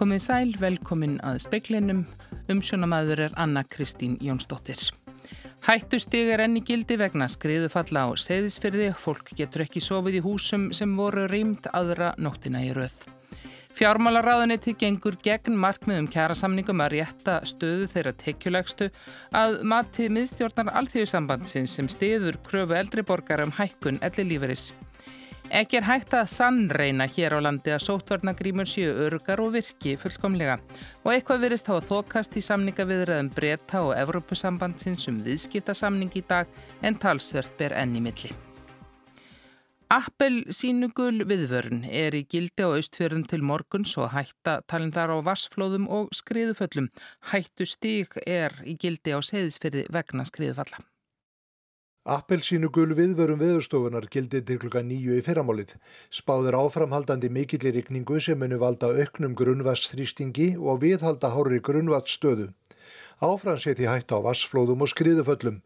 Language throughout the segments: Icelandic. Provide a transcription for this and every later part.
Komið sæl, velkomin að speiklinum. Umsjónamaður er Anna Kristín Jónsdóttir. Hættustig er enni gildi vegna skriðufalla á seðisfyrði. Fólk getur ekki sofið í húsum sem voru rýmt aðra nóttina í rauð. Fjármálaráðaneti gengur gegn markmiðum kjærasamningum að rétta stöðu þeirra tekjulegstu að mati miðstjórnar alþjóðsambandsins sem stiður kröfu eldriborgar um hækkun elli líferis. Ekki er hægt að sannreina hér á landi að sótvarnagrímur séu örgar og virki fullkomlega og eitthvað virist hafa þokast í samningaviðræðum breyta og Evrópusambandsins um viðskiptasamning í dag en talsvert ber enni milli. Appel sínugul viðvörn er í gildi á austfjörðum til morguns og hætta talin þar á varsflóðum og skriðuföllum. Hættu stík er í gildi á seðisfyrði vegna skriðufalla. Appelsínugul viðvörum viðurstofunar gildi til klukka nýju í fyrramálið. Spáður áframhaldandi mikillir ykningu sem munu valda auknum grunnvatsþrýstingi og viðhalda hári grunnvatsstöðu. Áfram seti hætt á vassflóðum og skriðuföllum.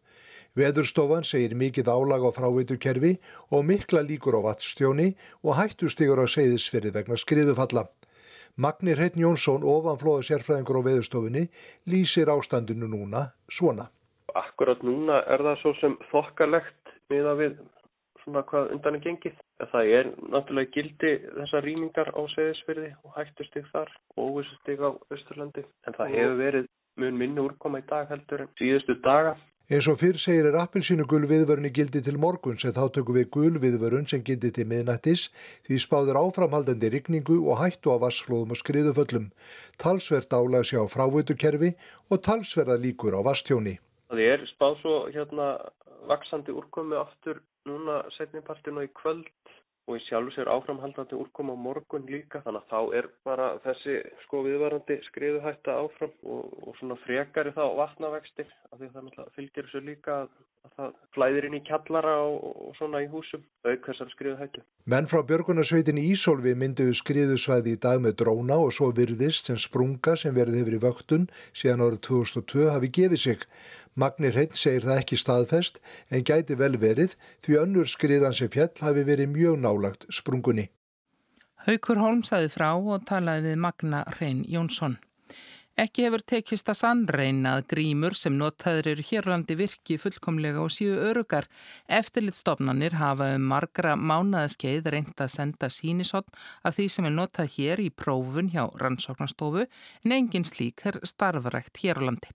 Veðurstofan segir mikið álag á fráveitukerfi og mikla líkur á vattstjóni og hættustigur á seyðisferði vegna skriðufalla. Magnir Heitn Jónsson, ofanflóða sérfræðingur á veðurstofunni, lýsir ástandinu núna svona. Akkurat núna er það svo sem þokkalegt miða við svona hvað undan er gengið. Það er náttúrulega gildi þessar rýmingar á seyðisferði og hættustig þar og óvissustig á Östurlandi. En það hefur verið mun minni úrkoma í dag heldur en síðustu daga. Eins og fyrr segir er appilsínu gulviðvörun í gildi til morgun sem þá tökum við gulviðvörun sem gildi til miðnættis því spáður áframhaldandi rigningu og hættu á vassflóðum og skriðuföllum. Talsverð álag sé á frávötukerfi og talsverða líkur á vasstjóni. Það er spáð svo hérna vaksandi úrkomi aftur núna setnipartinu í kvöld og í sjálf sér áframhaldandi úrkoma á morgun líka þannig að þá er bara þessi sko viðvarandi skriðuhætta áfram og, og svona frekari þá vatnavextir af því það fylgir þessu líka að, að það flæðir inn í kjallara og, og svona í húsum auk þessar skriðuhættu. Menn frá Björgunarsveitin í Ísólfi mynduðu skriðusvæði í dag með dróna og svo virðist sem sprunga sem verði hefur í vöktun síðan árið 2002 hafi gefið sig. Magnir Hreinn segir það ekki staðfest en gæti vel verið því önnur skriðan sem fjall hafi verið mjög nálagt sprungunni. Haukur Holm saði frá og talaði við Magna Hreinn Jónsson. Ekki hefur tekist að sannreina að grímur sem notaður eru hérlandi virki fullkomlega og síu örugar. Eftirlitstofnanir hafa um margra mánaðaskeið reynd að senda sínisotn af því sem er notað hér í prófun hjá rannsóknastofu en engin slík er starfarækt hérlandi.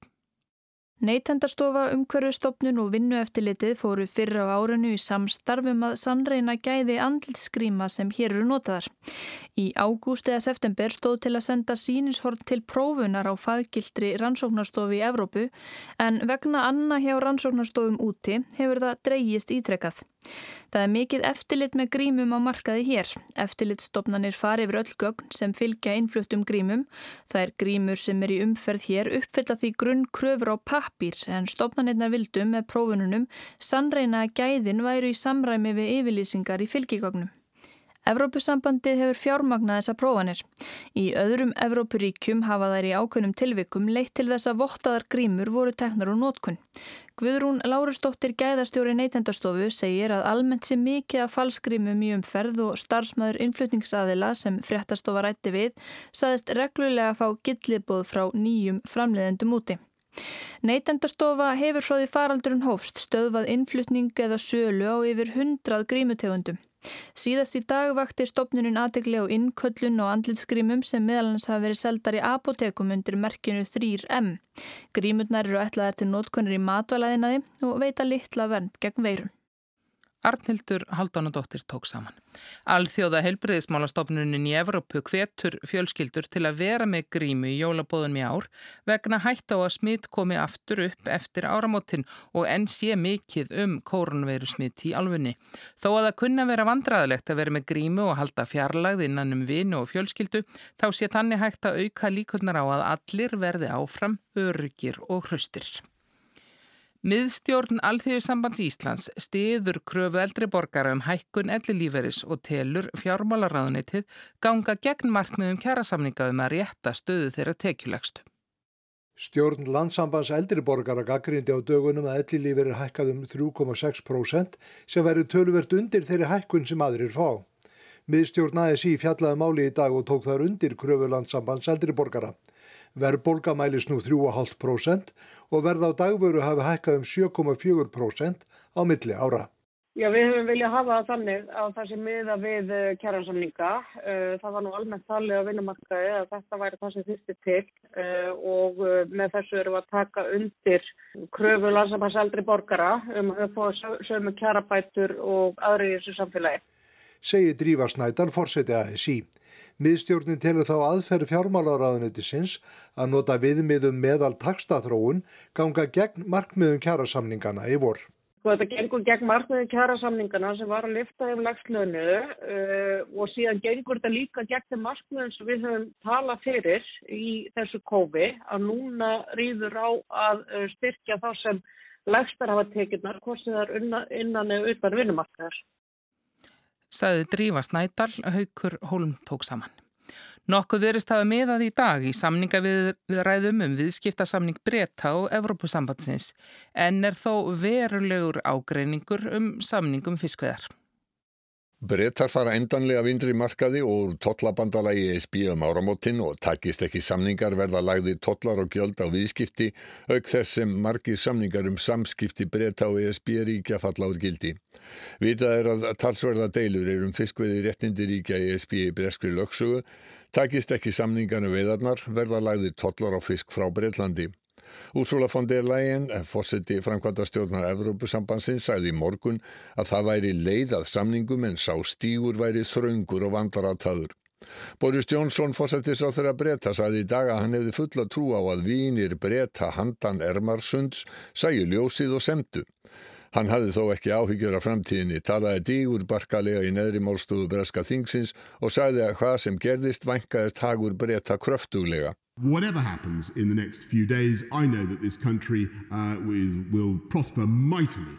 Neytendastofa, umhverfustofnun og vinnueftilitið fóru fyrra á árinu í samstarfum að sannreina gæði andlitskríma sem hér eru notaðar. Í ágúst eða september stóð til að senda sínishorn til prófunar á faggildri rannsóknarstofi í Evrópu en vegna anna hjá rannsóknarstofum úti hefur það dreyjist ítrekkað. Það er mikið eftirlit með grímum á markaði hér. Eftirlitstofnanir fari yfir öll gögn sem fylgja innfluttum grímum. Það er grímur sem er í umferð hér uppfylla því grunn kröfur á pappir en stofnanirna vildum með prófununum sannreina að gæðin væru í samræmi við yfirlýsingar í fylgigögnum. Evrópusambandið hefur fjármagnað þessa prófanir. Í öðrum Evrópuríkjum hafa þær í ákveðnum tilvikum leitt til þess að vottaðar grímur voru teknar úr nótkunn. Guðrún Lárusdóttir gæðastjóri neytendastofu segir að almennt sé mikið af falskrímum í umferð og starfsmæður innflutningsaðila sem fréttastofa rætti við saðist reglulega að fá gillibóð frá nýjum framleiðendum úti. Neytendastofa hefur frá því faraldurinn hófst stöðvað innflutning eða sölu á yfir hundrað grímutegundum. Síðast í dag vakti stopnunum aðtegli á innköllun og andlitsgrímum sem meðalans hafa verið seldar í apotekum undir merkinu 3M. Grímurnar eru ætlaðar til nótkonur í matvælaðinaði og veita litla vernd gegn veirun. Arnhildur Haldunadóttir tók saman. Alþjóða helbriðismálastofnunin í Evrópu hvetur fjölskyldur til að vera með grímu í jólabóðum í ár vegna hætt á að smitt komi aftur upp eftir áramótin og enn sé mikið um kórnveiru smitt í alfunni. Þó að það kunna vera vandraðilegt að vera með grímu og halda fjarlagð innan um vinu og fjölskyldu þá sé þannig hægt að auka líkurnar á að allir verði áfram, öryggir og hraustir. Miðstjórn Alþjóðsambands Íslands stiður kröfu eldri borgara um hækkun ellilíferis og telur fjármálaráðunitið ganga gegn markmiðum kjærasamninga um að rétta stöðu þeirra tekjulegstu. Stjórn landsambands eldri borgara gaggrindi á dögunum að ellilíferir hækkað um 3,6% sem verður töluvert undir þeirri hækkun sem aðrir fá. Miðstjórn ASI fjallaði máli í dag og tók þar undir kröfulandsambands eldriborgara. Verðbólga mælis nú 3,5% og verð á dagvöru hafi hækkað um 7,4% á milli ára. Já, við höfum viljað hafa það þannig að það sem miða við eh, kjæransamninga. Eh, það var nú almennt talið á vinnumarkaði að þetta væri það sem þýrsti til eh, og með þessu erum við að taka undir kröfu landsamhans borgara um að höfða sömu kjærabætur og aðri í þessu samfélagi. Segir Drífa Snædal, fórseti ASI. Miðstjórnin telur þá aðferð fjármálaráðunetisins að nota viðmiðum meðal takstaþróun ganga gegn markmiðum kjærasamningana í vor. Sko þetta gengur gegn markmiðum kjærasamningana sem var að lifta um lagslönu uh, og síðan gengur þetta líka gegn þeim markmiðum sem við höfum talað fyrir í þessu kófi að núna rýður á að uh, styrkja þá sem lagstar hafa tekirnar, hvort sem það er innan eða utan vinnumarkaðar saði Drífa Snædal, haukur Holm tók saman. Nokkuð verist hafa miðað í dag í samninga við, við ræðum um viðskiptasamning breyta og Evrópusambandsins en er þó verulegur ágreiningur um samningum fiskveðar. Brettar fara endanlega vindri markaði og tollabandalagi ESB um áramótin og takist ekki samningar verða lagði tollar og gjöld á viðskipti auk þess sem margir samningar um samskipti bretta og ESB ríkja falla úr gildi. Vitað er að talsverða deilur er um fiskveði réttindi ríkja ESB í breskri lögsugu, takist ekki samningar um veðarnar verða lagði tollar á fisk frá Breitlandi. Úrsula von der Leyen, fórseti framkvæmda stjórnar Evrópusambansins, sagði í morgun að það væri leið að samningum en sá stígur væri þraungur og vandarataður. Boris Jónsson fórsetis á þeirra breyta sagði í dag að hann hefði fulla trú á að vínir breyta handan Ermarsunds sæju ljósið og semdu. Hann hafði þó ekki áhyggjur af framtíðinni, talaði dígur barkalega í neðri málstofu breska þingsins og sagði að hvað sem gerðist vankaðist hagur breyta kröftuglega. Whatever happens in the next few days, I know that this country uh, will, will prosper mightily.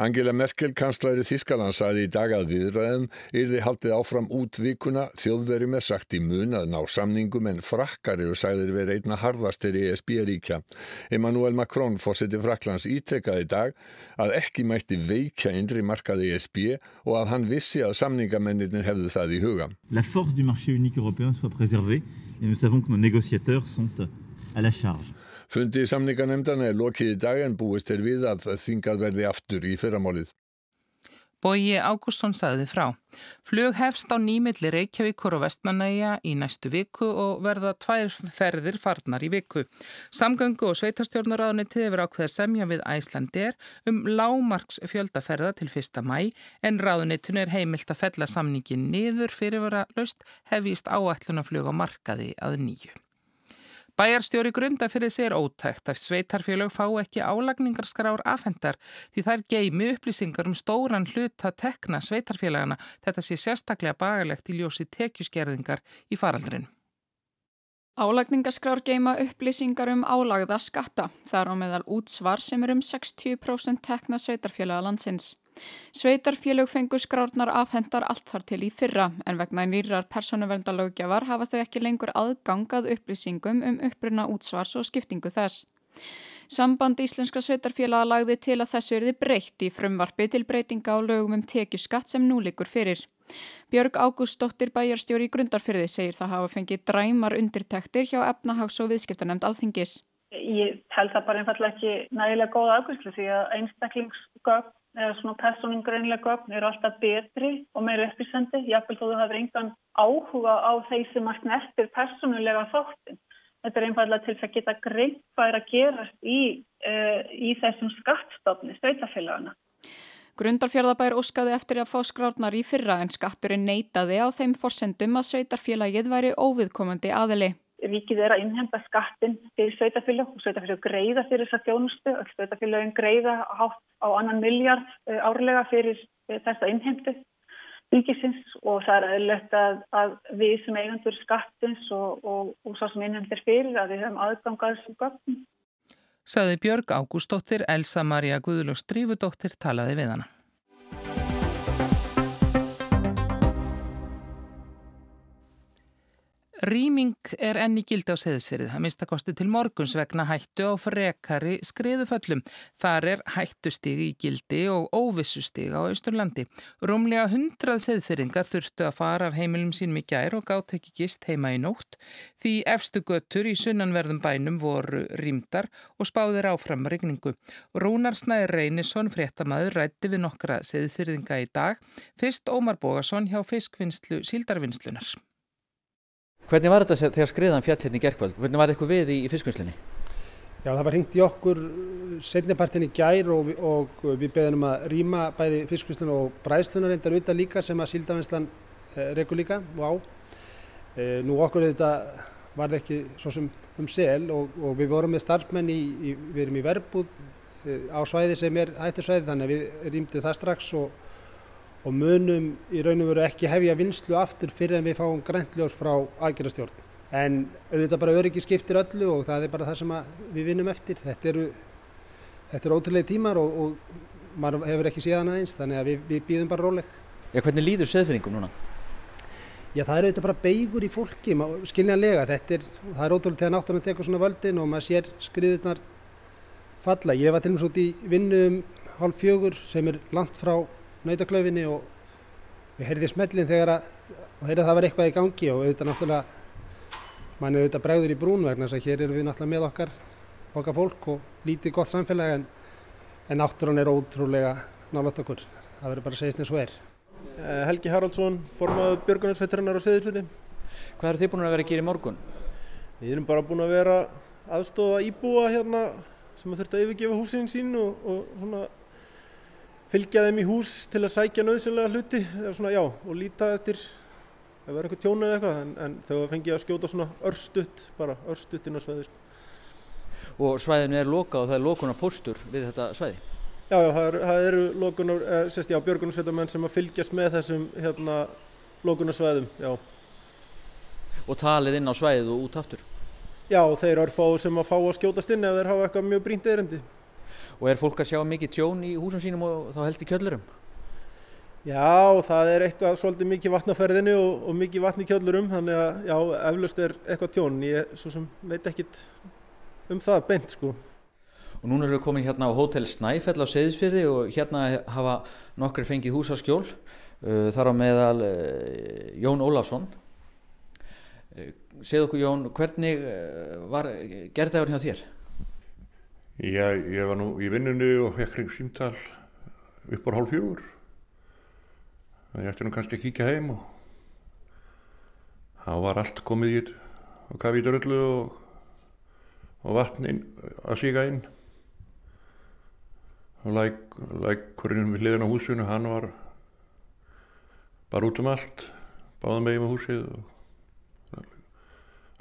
Angela Merkel, kanslari Þískaland, sagði í dag að viðræðum yrði haldið áfram út vikuna. Þjóðverjum er sagt í mun að ná samningum en frakkar eru sagðir verið einna harðastir í ESB-ríkja. Emmanuel Macron, fórseti Fraklands, ítrekkaði í dag að ekki mætti veikja indri markaði ESB og að hann vissi að samningamennir hefðu það í huga. La force du marché unique européen soit préservée et nous savons que nos négociateurs sont à la charge. Fundi samninganemndana er lokið í dag en búist er við að þingað verði aftur í fyrramálið. Bóji Ágústsson sagði frá. Flug hefst á nýmiðli Reykjavíkur og Vestmanæja í næstu viku og verða tvær ferðir farnar í viku. Samgöngu og sveitarstjórnuráðunni tiðver ákveða semja við Æslandir um lámarks fjöldaferða til 1. mæ en ráðunittun er heimilt að fella samningin niður fyrir vera löst hefist áætlunaflug á markaði að nýju. Bæjarstjóri grunda fyrir sér ótækt að sveitarfélög fá ekki álagningarskrár afhendar því þær geimi upplýsingar um stóran hlut að tekna sveitarfélagana. Þetta sé sérstaklega bagalegt í ljósi tekjusgerðingar í faraldrinu. Álagningaskrár geima upplýsingar um álagða skatta. Það er á meðal útsvar sem er um 60% tekna sveitarfélaga landsins. Sveitarfélög fengu skrárnar afhendar allt þar til í fyrra en vegna nýrar persónuverndalögjafar hafa þau ekki lengur aðgangað upplýsingum um uppruna útsvars og skiptingu þess. Samband Íslenska sveitarfélaga lagði til að þessu erði breytt í frumvarfi til breytinga á lögum um tekjuskatt sem nú likur fyrir. Björg Ágústóttir bæjarstjóri í grundarfyrði segir það hafa fengið dræmar undirtektir hjá efnahags- og viðskiptanemnd alþingis. Ég held það bara einfallega ekki nægilega góða aðgustlu því að einstaklingsgögn eða svona personingreinlega gögn eru alltaf betri og meira upplýsandi, jáfnvel þó þú hafur engan áhuga á þeir sem að snertir personulega þáttin. Þetta er einfallega til að geta greint hvað er að gerast í, uh, í þessum skattstofni, sveitafélagana. Grundarfjörðabær óskaði eftir að fá skrárnar í fyrra en skatturinn neytaði á þeim forsendum að sveitarfélagið væri óviðkomandi aðili ríkið er að innhemda skattin fyrir sveitafélag og sveitafélag greiða fyrir þessa þjónustu og sveitafélagin greiða hátt á annan miljard eh, árlega fyrir eh, þessa innhemdu ríkisins og það er aðlögt að, að við sem eigandur skattins og, og, og svo sem innhemdir fyrir að við höfum aðgangað sem gögn. Saði Björg Ágústóttir, Elsa Maria Guðlús Drífudóttir talaði við hana. Rýming er enni gildi á seðisfyrið, að mista kosti til morguns vegna hættu á frekari skriðuföllum. Þar er hættustig í gildi og óvissustig á Ísturlandi. Rúmlega hundrað seðfyrringar þurftu að fara af heimilum sínum í gær og gátt ekki gist heima í nótt því efstu göttur í sunnanverðum bænum voru rýmdar og spáðir áfram regningu. Rúnar Snæður Reynisson, fréttamaður, rætti við nokkra seðfyrringa í dag. Fyrst Ómar Bógason hjá fiskvinnslu síldarvinnslunar. Hvernig var þetta þegar skriðan fjall hérna í gerkvöld? Hvernig var eitthvað við í, í fiskvinnslinni? Já, það var hringt í okkur setnipartin í gær og, og við beðum að rýma bæði fiskvinnslan og bræðslunar reyndar auðvitað líka sem að síldavinslan eh, rekur líka og á. Eh, nú okkur þetta var ekki svo sem um sel og, og við vorum með starfsmenn í, í við erum í verbúð eh, á svæði sem er hættisvæði þannig að við rýmdu það strax og og munum í raun og veru ekki hefja vinslu aftur fyrir en við fáum græntljós frá aðgerastjórn. En auðvitað bara öryggi skiptir öllu og það er bara það sem við vinnum eftir. Þetta eru, þetta eru ótrúlega tímar og, og maður hefur ekki séðan aðeins þannig að við, við býðum bara róleg. Já, hvernig líður söðfinningum núna? Já, það er auðvitað bara beigur í fólki, skiljanlega. Þetta er, það er ótrúlega þegar náttúrulega tekur svona völdin og maður sér skriðurnar falla. Ég var til og meins út í vinnu um hálf fjögur sem er langt frá nautaklöfinni og við heyrði smellin þegar að, að það var eitthvað í gangi og auðvitað náttúrulega mann auðvitað bregður í brún vegna þess að hér eru við náttúrulega með okkar okkar fólk og lítið gott samfélag en, en náttúrun er ótrúlega nálátt okkur, það verður bara að segja eins og er. Eh, Helgi Haraldsson, formadur Björgunarsveitrennar á Seðisfjöldin. Hvað eru þið búin að vera að gera í morgun? Við erum bara búin að vera aðstofa íbúa hérna sem að þurft að yfirgefa húsin sín og, og svona fylgja þeim í hús til að sækja nöðsynlega hluti svona, já, og líta eftir ef það er eitthvað tjónu eða eitthvað en, en þau fengi að skjóta svona örstutt bara örstutt inn á svæði sko. Og svæðinu er loka og það er lokunar póstur við þetta svæði? Já, já það, er, það eru lokunar, eh, sérst, já, björgunarsveitamenn sem að fylgjast með þessum hérna, lokunarsvæðum, já. Og talið inn á svæðið og út aftur? Já, þeir eru fáið sem að fá að skjótast inn ef þeir hafa eitthvað mjög brínt eirindi. Og er fólk að sjá mikið tjón í húsum sínum og þá helst í kjöllurum? Já, það er eitthvað svolítið mikið vatn á ferðinu og, og mikið vatn í kjöllurum þannig að já, eflaust er eitthvað tjón. Ég svo sem veit ekkit um það beint sko. Og núna erum við komin hérna á Hotel Snæfell á Seyðisfyrði og hérna hafa nokkri fengið húsaskjól. Uh, þar á meðal uh, Jón Ólafsson. Uh, Segð okkur Jón, hvernig var gerðaður hjá þér? Já, ég var nú í vinnunni og fekk hring símtal upp á hálf fjögur. Ég ætti nú kannski að kíkja heim og það var allt komið í og kafið í dröllu og, og vatn inn, að síka inn. Og lækurinn læk, við liðin á húsinu, hann var bara út um allt, báða megið með húsið og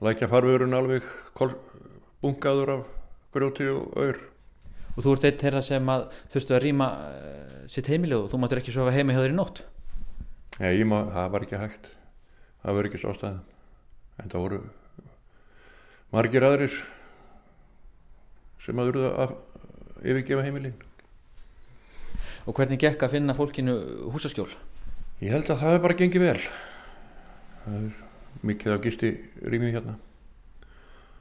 lækja farvörun alveg bungaður af grjóti og ör. Og þú ert eitt þeirra sem að þurftu að rýma uh, sitt heimili og þú máttur ekki sofa heima hjá þér í nótt? Nei, má, það var ekki hægt. Það var ekki svo stæðan. En það voru margir aðrir sem að þurftu að yfirgefa heimilin. Og hvernig gekk að finna fólkinu húsaskjól? Ég held að það hefur bara gengið vel. Það er mikið af gisti rýmið hérna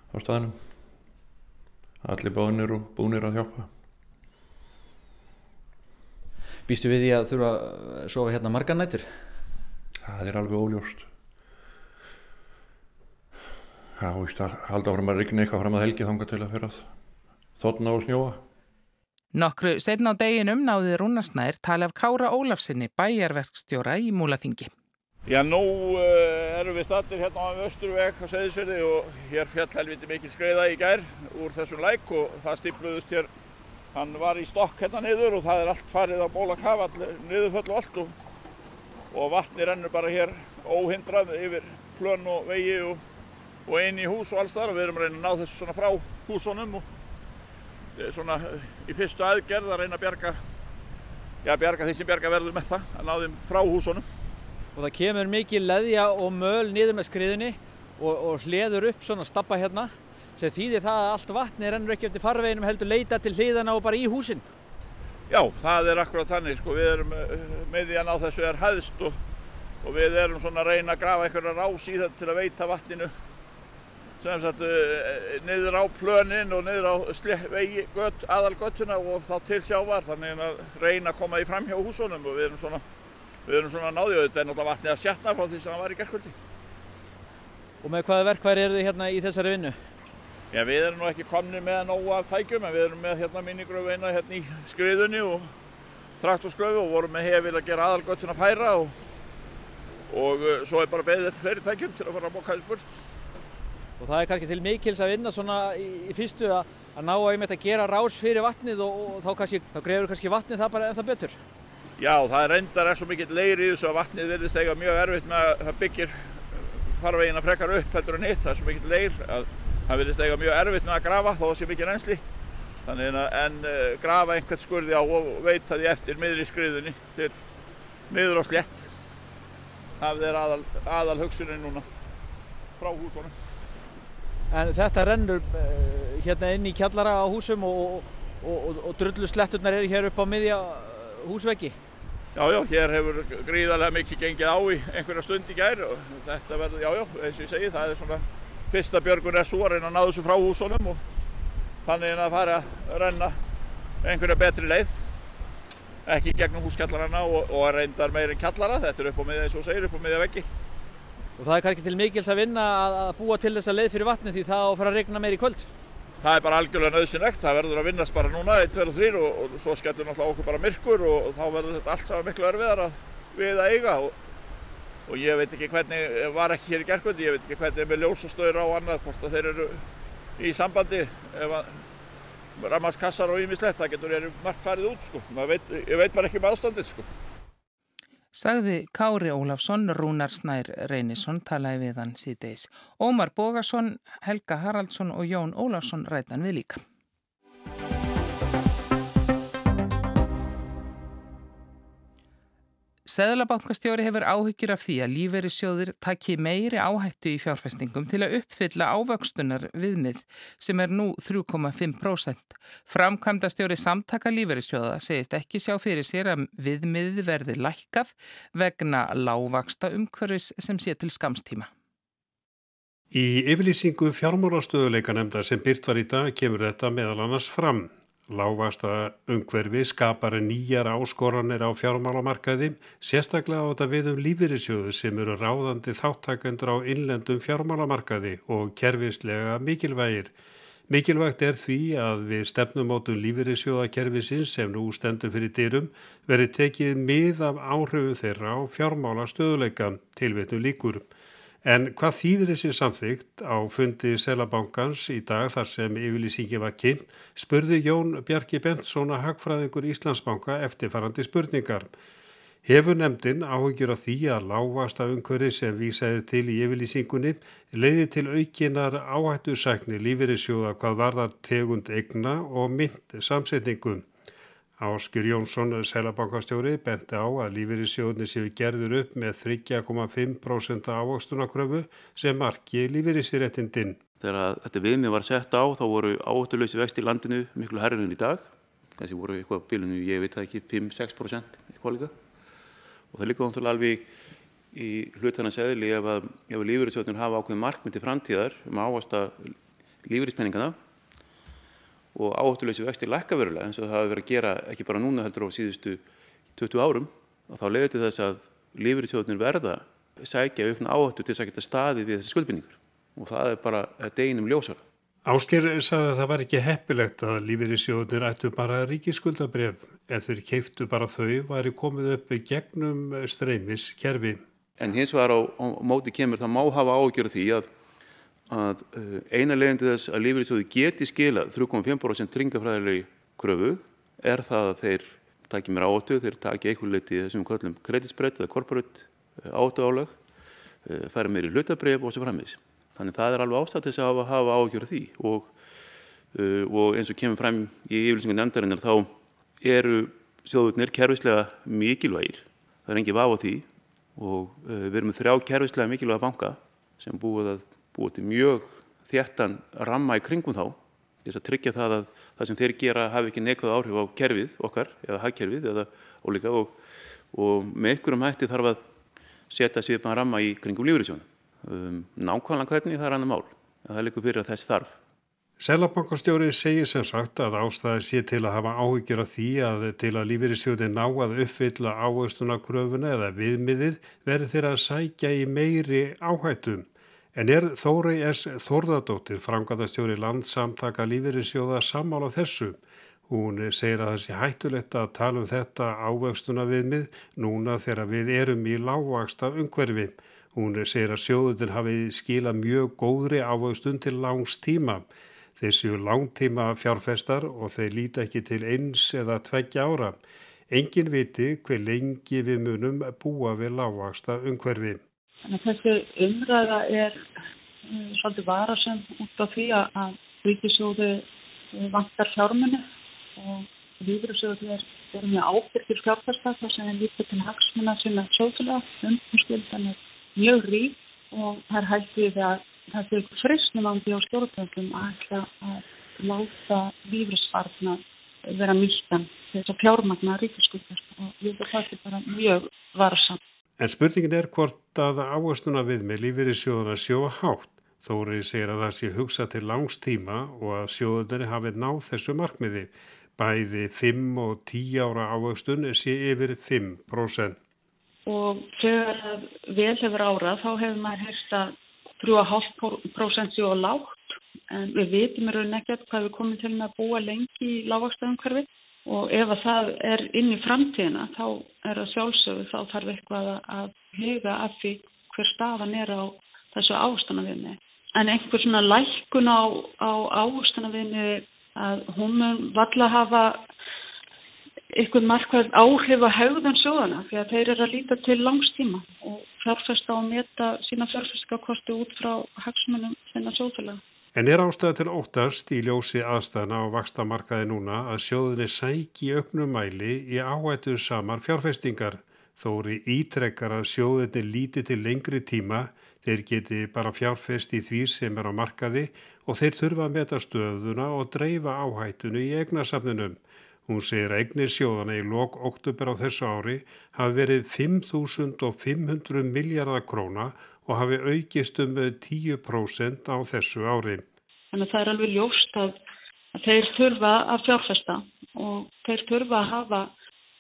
á staðanum allir bánir og búnir að hjálpa. Býstu við því að þurfa að sofa hérna margar nættur? Það er alveg óljóst. Það víst að halda áfram að rigna eitthvað fram að helgi þanga til að fyrir að þotna og snjóa. Nokkru setna á deginum náði Rúnarsnær tali af Kára Ólafsinni bæjarverkstjóra í Múlaþingi. Já, nú uh, erum við stattir hérna á Östurveg á Seðisverði og hér fjall helviti mikil skreiða í gær úr þessum læk og það stipluðust hér, hann var í stokk hérna niður og það er allt farið á bóla kaf, niðurföll og allt og, og vatni rennur bara hér óhindrað yfir plön og vegi og, og inn í hús og alls þar og við erum að reyna að ná þessu svona frá húsunum og svona í fyrstu aðgerð að reyna að bjarga, já bjarga því sem bjarga verður með það, að ná þeim frá húsunum og það kemur mikið leðja og möl niður með skriðunni og, og hliður upp svona stappa hérna sem þýðir það að allt vatni rennur ekki eftir farveginum heldur leita til hliðana og bara í húsin. Já, það er akkurat þannig sko, við erum eh, með því að ná þessu er hæðst og og við erum svona að reyna að grafa einhverja rás í þetta til að veita vatninu. Sem sagt uh, niður á plönin og niður á vegi gött, aðalgöttuna og þá til sjávar þannig að reyna að koma því fram hjá húsunum og við erum svona, við erum svona náðið þetta er náttúrulega vatnið að sjatna frá því sem það var í gerðkvöldi. Og með hvaða verkværi eru þið hérna í þessari vinnu? Já, við erum nú ekki komni með nógu af tækjum en við erum með hérna minigröfu eina hérna í skriðunni og traktorskröfu og vorum með hefil að gera aðalgöttuna færa og, og uh, svo er bara beðið þetta fleiri tækjum til að fara að boka þessu burt. Og það er kannski til mikils að vinna svona í, í fyrstu að, að ná að einmitt að gera rás fyrir vatnið og, og þá, kannski, þá grefur kannski vatnið það bara ennþá betur. Já, það endar er svo mikill leir í þessu að vatnið verðist eiga mjög erfitt með að það byggir farvegin að frekar upp heldur en hitt. Það er svo mikill leir að það verðist eiga mjög erfitt með að grafa þó það sé mikið reynsli. Þannig að en uh, grafa einhvert skurði á og veita því eftir miður í skriðunni til miður og slett. Það er aðal, aðal hugsunin núna frá húsunum. En þetta rennur uh, hérna inn í kjallara á húsum og, og, og, og drullu sletturnar eru hér upp á miðja húsveggi? Já, já, hér hefur gríðarlega mikið gengið á í einhverja stund í gær og þetta verður, já, já, eins og ég segi, það er svona fyrsta björgun er svo að reyna að ná þessu frá húsunum og þannig að fara að renna einhverja betri leið ekki gegnum húskjallarana og, og reyndar meirinn kjallara, þetta er upp á miðja eins og segir, upp á miðja veggi. Og það er kannski til mikils að vinna að búa til þessa leið fyrir vatni því það á að fara að regna meir í kvöld? Það er bara algjörlega nöðsynlegt, það verður að vinnast bara núna 1, 2 og 3 og, svo skellur náttúrulega okkur bara myrkur og, og þá verður þetta allt saman miklu erfiðar að við að eiga og, og ég veit ekki hvernig, var ekki hér í gerðkvöldi, ég veit ekki hvernig er með ljósastöður á annað, hvort að þeir eru í sambandi ef að rammarskassar og ímislegt, það getur verið margt farið út sko, veit, ég veit bara ekki með um aðstandið sko. Sagði Kári Ólafsson, Rúnar Snær Reynisson talaði við hann síðdeis. Ómar Bógarsson, Helga Haraldsson og Jón Ólafsson rætan við líka. Seðlabankastjóri hefur áhyggjur af því að lífeyrissjóðir takki meiri áhættu í fjárfestingum til að uppfylla ávöxtunar viðmið sem er nú 3,5%. Framkvæmdastjóri samtaka lífeyrissjóða segist ekki sjá fyrir sér að viðmið verði lækkað vegna lágvaksta umhverfis sem sé til skamstíma. Í yfirlýsingu fjármórastöðuleika nefnda sem byrt var í dag kemur þetta meðal annars fram. Lágvasta umhverfi skapar nýjar áskoranir á fjármálamarkaði, sérstaklega á þetta við um lífyrirsjóðu sem eru ráðandi þáttakendur á innlendum fjármálamarkaði og kerfislega mikilvægir. Mikilvægt er því að við stefnumótum lífyrirsjóðakerfisins sem nú stendur fyrir dyrum veri tekið mið af áhrifum þeirra á fjármála stöðuleika tilvitnu líkur. En hvað þýðir þessi samþygt á fundi Selabankans í dag þar sem yfirlýsingi var kynnt, spurði Jón Bjarki Bentsson að hagfræðingur Íslandsbanka eftirfarandi spurningar. Hefur nefndin áhugjur af því að lágvasta umhverfi sem vísaði til í yfirlýsingunni leiði til aukinar áhættusækni lífeyrissjóða hvað varðar tegund egna og mynd samsetningum. Áskir Jónsson, selabankastjóri, benti á að lífeyrissjóðni séu gerður upp með 3,5% ávöxtunakröfu sem marki lífeyrissýréttindin. Þegar þetta viðmið var sett á þá voru áhættuleysi vext í landinu miklu herrinun í dag. Kanski voru eitthvað bílunum, ég veit það ekki, 5-6% eitthvað líka. Og það líka náttúrulega alveg í hlutana segðli ef að, að lífeyrissjóðnir hafa ákveðin markmyndi framtíðar um áhasta lífeyrispenningana og áhættuleysi vexti lækka verulega eins og það hafi verið að gera ekki bara núna heldur á síðustu 20 árum og þá leiður til þess að lífeyrissjóðnir verða sækja aukna áhættu til þess að geta staði við þessi skuldbindningar og það er bara deginum ljósar. Ásker sagði að það var ekki heppilegt að lífeyrissjóðnir ættu bara ríkisskuldabref ef þeir keiftu bara þau væri komið upp gegnum streymis kerfi. En hins vegar á, á móti kemur það má hafa ágjörð því að að uh, eina leginn til þess að lífeyrissjóði geti skilað 3,5% tringafræðilegi kröfu er það að þeir taki mér áttu, þeir taki eitthvað leiti þessum kvöllum kreditsbreytt eða korporate uh, áttu álag, uh, færa mér í hlutabref og svo frammiðs. Þannig það er alveg ástætt þess að hafa, ágjörð því og, og eins og kemur fram í yfirlýsingu nefndarinnar þá eru sjóðurnir kervislega mikilvægir, það er engi vaf á því og við erum með þrjá kervislega mikilvæga banka sem búið að búið til mjög þjættan ramma í kringum þá til þess að tryggja það að það sem þeir gera hafi ekki neikvæð áhrif á kerfið okkar eða hagkerfið eða ólíka og, og með ykkurum hætti þarf að setja svipan ramma í kringum lífriðsjónu. Um, nákvæmlega hvernig það er annar mál. Það er líka fyrir að þess þarf. Sælabankastjóri segir sem sagt að ástæði sé til að hafa áhyggjur af því að til að lífeyrissjóði ná að uppfylla áherslunakröfuna eða viðmiðið verður þeirra að sækja í meiri áhættum. En er Þórei S. Þórðardóttir, frangatastjóri landsamtaka lífeyrissjóða sammála þessu? Hún segir að það sé hættulegt að tala um þetta ávöxtuna viðmið núna þegar við erum í lágvaksta umhverfi. Hún segir að sjóðutin hafi skila mjög góðri ávöxtun til langs tíma. Þeir séu langtíma fjárfestar og þeir líta ekki til eins eða tveggja ára. Engin viti hver lengi við munum búa við lágvaksta umhverfi. Þessi umræða er um, svolítið varasum út af því að ríkisjóðu eh, vantar fjármunni og lífrasjóðu er, er mjög ábyrgir fjárfestar þar sem er lítið til hagsmuna sinna sjóðulega umhverfskildan er mjög rík og það er hættið að það er fristnumandi á stjórnvöldum að ætla að láta lífrisfarna vera nýttan þess að fjármagna ríkiskuldar og vil það bara mjög varsa. En spurningin er hvort að áhersuna við með lífeyrissjóðuna sjóa hátt. Þórið segir að það sé hugsa til langs tíma og að sjóðunni hafi náð þessu markmiði. Bæði 5 og 10 ára áherstun sé yfir 5%. Og þegar vel hefur árað þá hefur maður hérst að 3,5% séu á lágt en við vitum rauninni ekkert hvað við komum til með að búa lengi í lágvakstöðumhverfi og ef að það er inn í framtíðina þá er það sjálfsögðu þá þarf eitthvað að hega af því hver stafan er á þessu ástanavinni. En einhver svona lækun á, á ástanavinni að hún mun valla hafa eitthvað markvæð áhrif að haugðan sjóðana því að þeir eru að líta til langstíma og fjárfesta og meta sína fjárfestakosti út frá hagsmunum þennan sjóðfélaga. En er ástæða til óttast í ljósi aðstæðana og vakstamarkaði núna að sjóðinni sæki auknum mæli í áhættu samar fjárfestingar? Þóri ítrekkar að sjóðinni líti til lengri tíma. Þeir geti bara fjárfest í því sem er á markaði og þeir þurfa að meta stöðuna og dreifa áhættunu í eignasafninum. Hún segir að eignir sjóðana í lok oktober á þessu ári hafi verið 5.500 miljardar króna og hafi aukist um 10% á þessu ári. Þannig að það er alveg ljóst að, að þeir þurfa að fjárfesta og þeir þurfa að hafa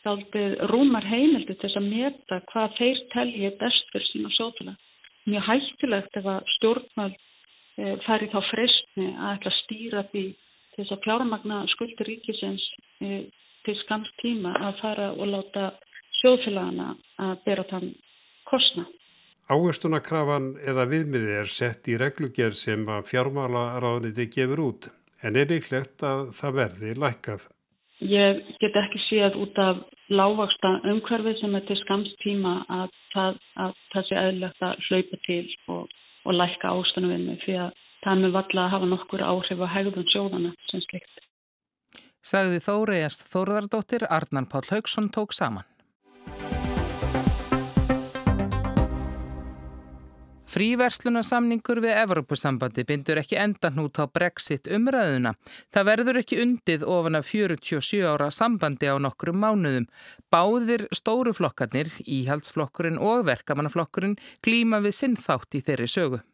þáldið rúmar heimildi til þess að meta hvað þeir telji best fyrir sína sjóðfélag. Mjög hættilegt ef að stjórnmál e, færi þá fristni að ætla að stýra því til þess að fjármagna skuldir ríkisins til skamst tíma að fara og láta sjóðfélagana að bera þann kostna. Áherslunakrafan eða viðmiði er sett í reglugjör sem að fjármálaráðniti gefur út en er líklegt að það verði lækkað. Ég get ekki séð út af lágvaksta umhverfi sem er til skamst tíma að það, að það sé eðlert að hlaupa til og, og lækka ástæðanvinni fyrir að það með valla að hafa nokkur áhrif á hegðun sjóðana sem slikt. Sagði Þóriðast Þórðardóttir, Arnan Pál Haugsson tók saman. Fríverslunarsamningur við Evropasambandi bindur ekki endan út á brexit umræðuna. Það verður ekki undið ofan af 47 ára sambandi á nokkrum mánuðum. Báðir stóru flokkarnir, íhaldsflokkurinn og verkamannaflokkurinn klíma við sinnþátt í þeirri sögu.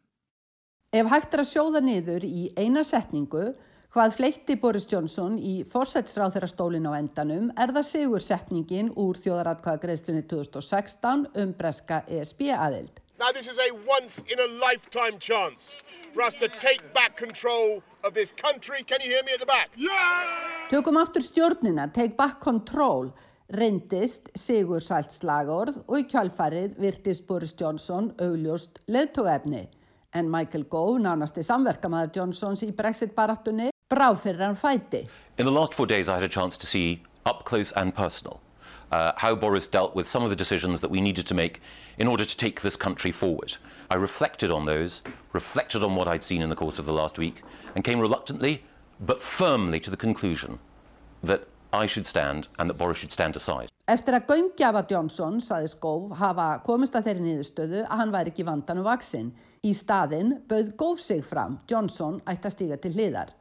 Ef hægt er að sjóða niður í eina setningu Hvað fleitti Boris Johnson í fórsætsráþurastólin á endanum er það sigur setningin úr þjóðaratkvæðagreðslunni 2016 um breska ESB aðild. Now this is a once in a lifetime chance for us to take back control of this country. Can you hear me at the back? Yeah! Tökum aftur stjórnina, take back control, reyndist sigur sælt slagorð og í kjálfarið virtist Boris Johnson augljóst leðtóefni. En Michael Gove, nánasti samverkamæður Johnsons í Brexit-barattunni, brá fyrir hann fæti. In the last four days I had a chance to see up close and personal uh, how Boris dealt with some of the decisions that we needed to make in order to take this country forward. I reflected on those, reflected on what I'd seen in the course of the last week, and came reluctantly but firmly to the conclusion that I should stand and that Boris should stand aside. Eftir að göngjafa Johnson, saði Skóf, hafa komist að þeirri niðurstöðu að hann væri ekki vandan um vaksinn. Í staðinn bauð Góf sig fram, Johnson ætti að stíga til hliðar.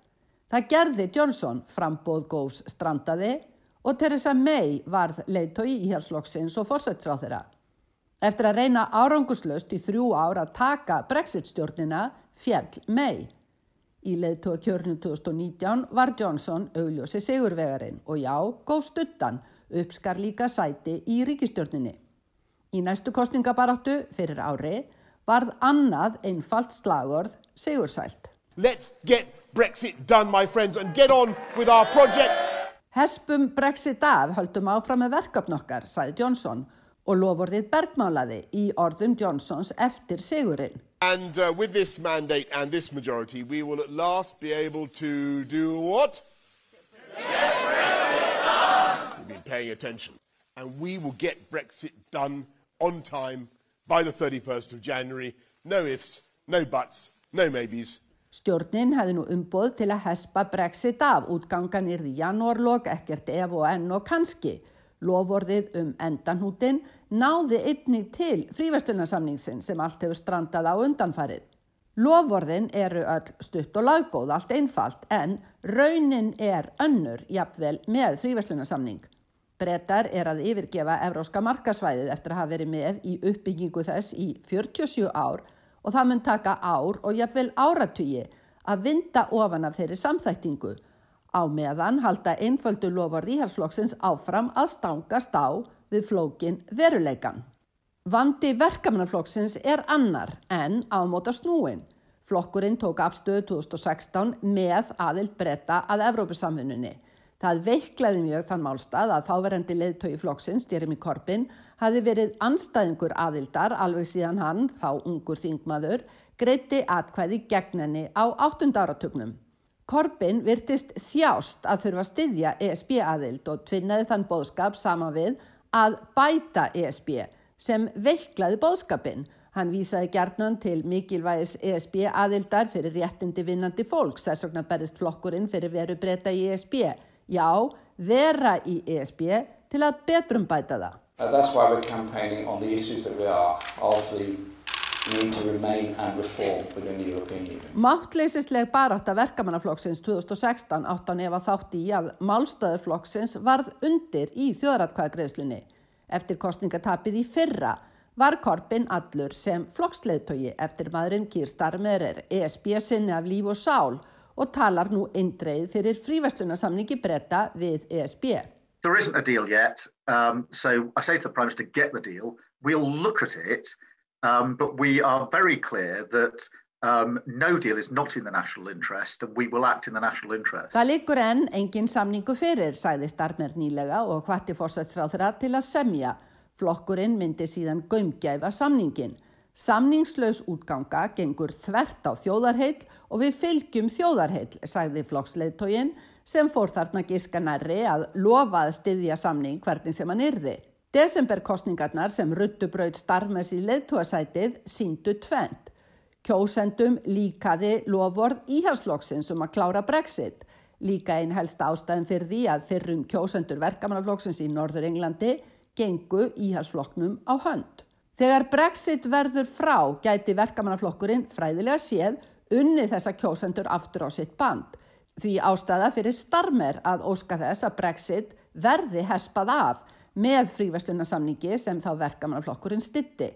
Það gerði Johnson frambóð góðs strandaði og Theresa May varð leiðtói í hjálpsflokksins og fórsætsráð þeirra. Eftir að reyna áranguslöst í þrjú ár að taka Brexit-stjórnina fjall mei. Í leðtóa kjörnum 2019 var Johnson augljósi sigurvegarinn og já, góð stuttan, uppskar líka sæti í ríkistjórninni. Í næstu kostningabaráttu fyrir ári varð annað einfalt slagorð sigursælt. Let's get Brexit done, my friends, and get on with our project. Hespum Brexit af höldum áfram með verkefn okkar, sagði Johnson og lofurðið bergmálaði í orðum Johnsons eftir sigurinn. And uh, with this mandate and this majority, we will at last be able to do what? You've been paying attention. And we will get Brexit done on time by the 31st of January. No ifs, no buts, no maybes. Stjórnin hefði nú umboð til að hespa Brexit af útgangan yrði janúarlok, ekkert ef og enn og kannski. Lofvorðið um endanhútin náði einnig til fríverslunarsamningsin sem allt hefur strandað á undanfarið. Lofvorðin eru öll stutt og laggóð, allt einfalt, en raunin er önnur jafnvel með fríverslunarsamning. Brettar er að yfirgefa Evróska markasvæðið eftir að hafa verið með í uppbyggingu þess í 47 ár og það mun taka ár og jafnvel áratugi að vinda ofan af þeirri samþæktingu. Á meðan halda einföldu lofar íhalsflokksins áfram að stangast á við flókin veruleikan. Vandi verkamannaflokksins er annar en ámóta snúin. Flokkurinn tók afstöðu 2016 með aðild breyta að Evrópusamfunnunni. Það veiklaði mjög þann málstað að þáverendi leðtögi flokksins, Jeremy Corbyn, hafi verið anstæðingur aðildar alveg síðan hann, þá ungur þingmaður, greiti atkvæði gegn henni á áttunda áratugnum. Corbyn virtist þjást að þurfa styðja ESB aðild og tvinnaði þann bóðskap sama við að bæta ESB sem veiklaði bóðskapin. Hann vísaði gerðnan til mikilvægis ESB aðildar fyrir réttindi vinnandi fólks, þess vegna berist flokkurinn fyrir veru breyta í ESB. Já, vera í ESB til að betrum bæta það. Uh, that's why we're campaigning on the issues that we are of the need to remain and reform within the European Union. Máttleysisleg barátta verkamannaflokksins 2016 áttan ef að þátt í að málstöðurflokksins varð undir í þjóðratkvæðagreðslunni. Eftir kostningatapið í fyrra var Korbin allur sem flokksleðtogi eftir maðurinn Kýr Starmer er ESB sinni af líf og sál og talar nú eindreið fyrir fríverslunarsamningi breyta við ESB. There isn't a deal yet, um, so I say to the Prime Minister, get the deal. We'll look at it, um, but we are very clear that um, no deal is not in the national interest and we will act in the national interest. Það likur enn engin samningu fyrir, sæði Starmer nýlega og hvati fórsætsráþra til að semja. Flokkurinn myndi síðan gömgæfa samningin. Samningslaus útganga gengur þvert á þjóðarheil og við fylgjum þjóðarheil, sagði flokksleiðtógin sem fór þarna gíska nærri að lofa að styðja samning hvernig sem hann yrði. Desemberkostningarnar sem ruttubraut starfmes í leiðtóasætið síndu tvent. Kjósendum líkaði lofvorð íhalsflokksins um að klára brexit. Líka einn helsta ástæðin fyrir því að fyrrum kjósendur verkamannaflokksins í Norður Englandi gengu íhalsflokknum á hönd. Þegar brexit verður frá gæti verkamannaflokkurinn fræðilega séð unni þessa kjósendur aftur á sitt band. Því ástæða fyrir starmer að óska þess að brexit verði hespað af með fríverslunarsamningi sem þá verkamannaflokkurinn stitti.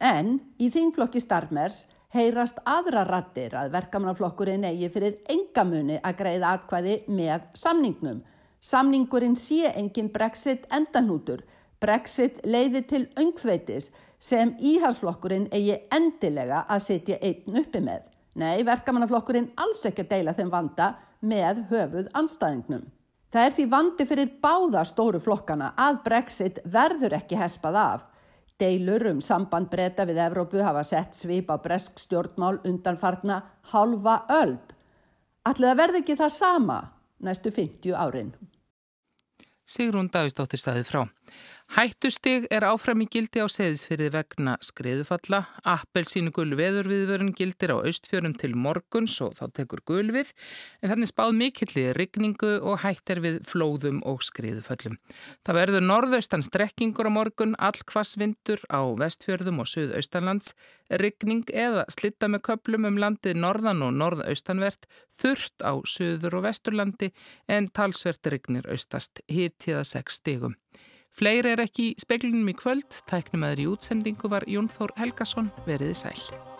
En í þingflokki starmers heyrast aðra rattir að verkamannaflokkurinn eigi fyrir engamuni að greiða atkvæði með samningnum. Samningurinn sé engin brexit endanútur. Brexit leiði til öngþveitis sem íhalsflokkurinn eigi endilega að setja einn uppi með. Nei, verkamannaflokkurinn alls ekki að deila þeim vanda með höfuð anstæðingnum. Það er því vandi fyrir báða stóru flokkana að Brexit verður ekki hespað af. Deilur um samband breyta við Evrópu hafa sett svip á bresk stjórnmál undanfarna halva öld. Allir það verði ekki það sama næstu 50 árin. Sigrún Davistóttir staðið frá. Hættustig er áfram í gildi á seðisfyrði vegna skriðufalla. Appelsínu gul veðurviðvörun gildir á austfjörun til morguns og þá tekur gul við. En þannig spáð mikilli rigningu og hættir við flóðum og skriðuföllum. Það verður norðaustan strekkingur á morgun, all kvassvindur á vestfjörðum og suðaustanlands. Rigning eða slitta með köplum um landið norðan og norðaustanvert, þurft á suður og vesturlandi en talsvert rignir austast, hitiða 6 stigum. Fleiri er ekki í speglunum í kvöld, tæknum aður í útsendingu var Jón Þór Helgason veriði sæl.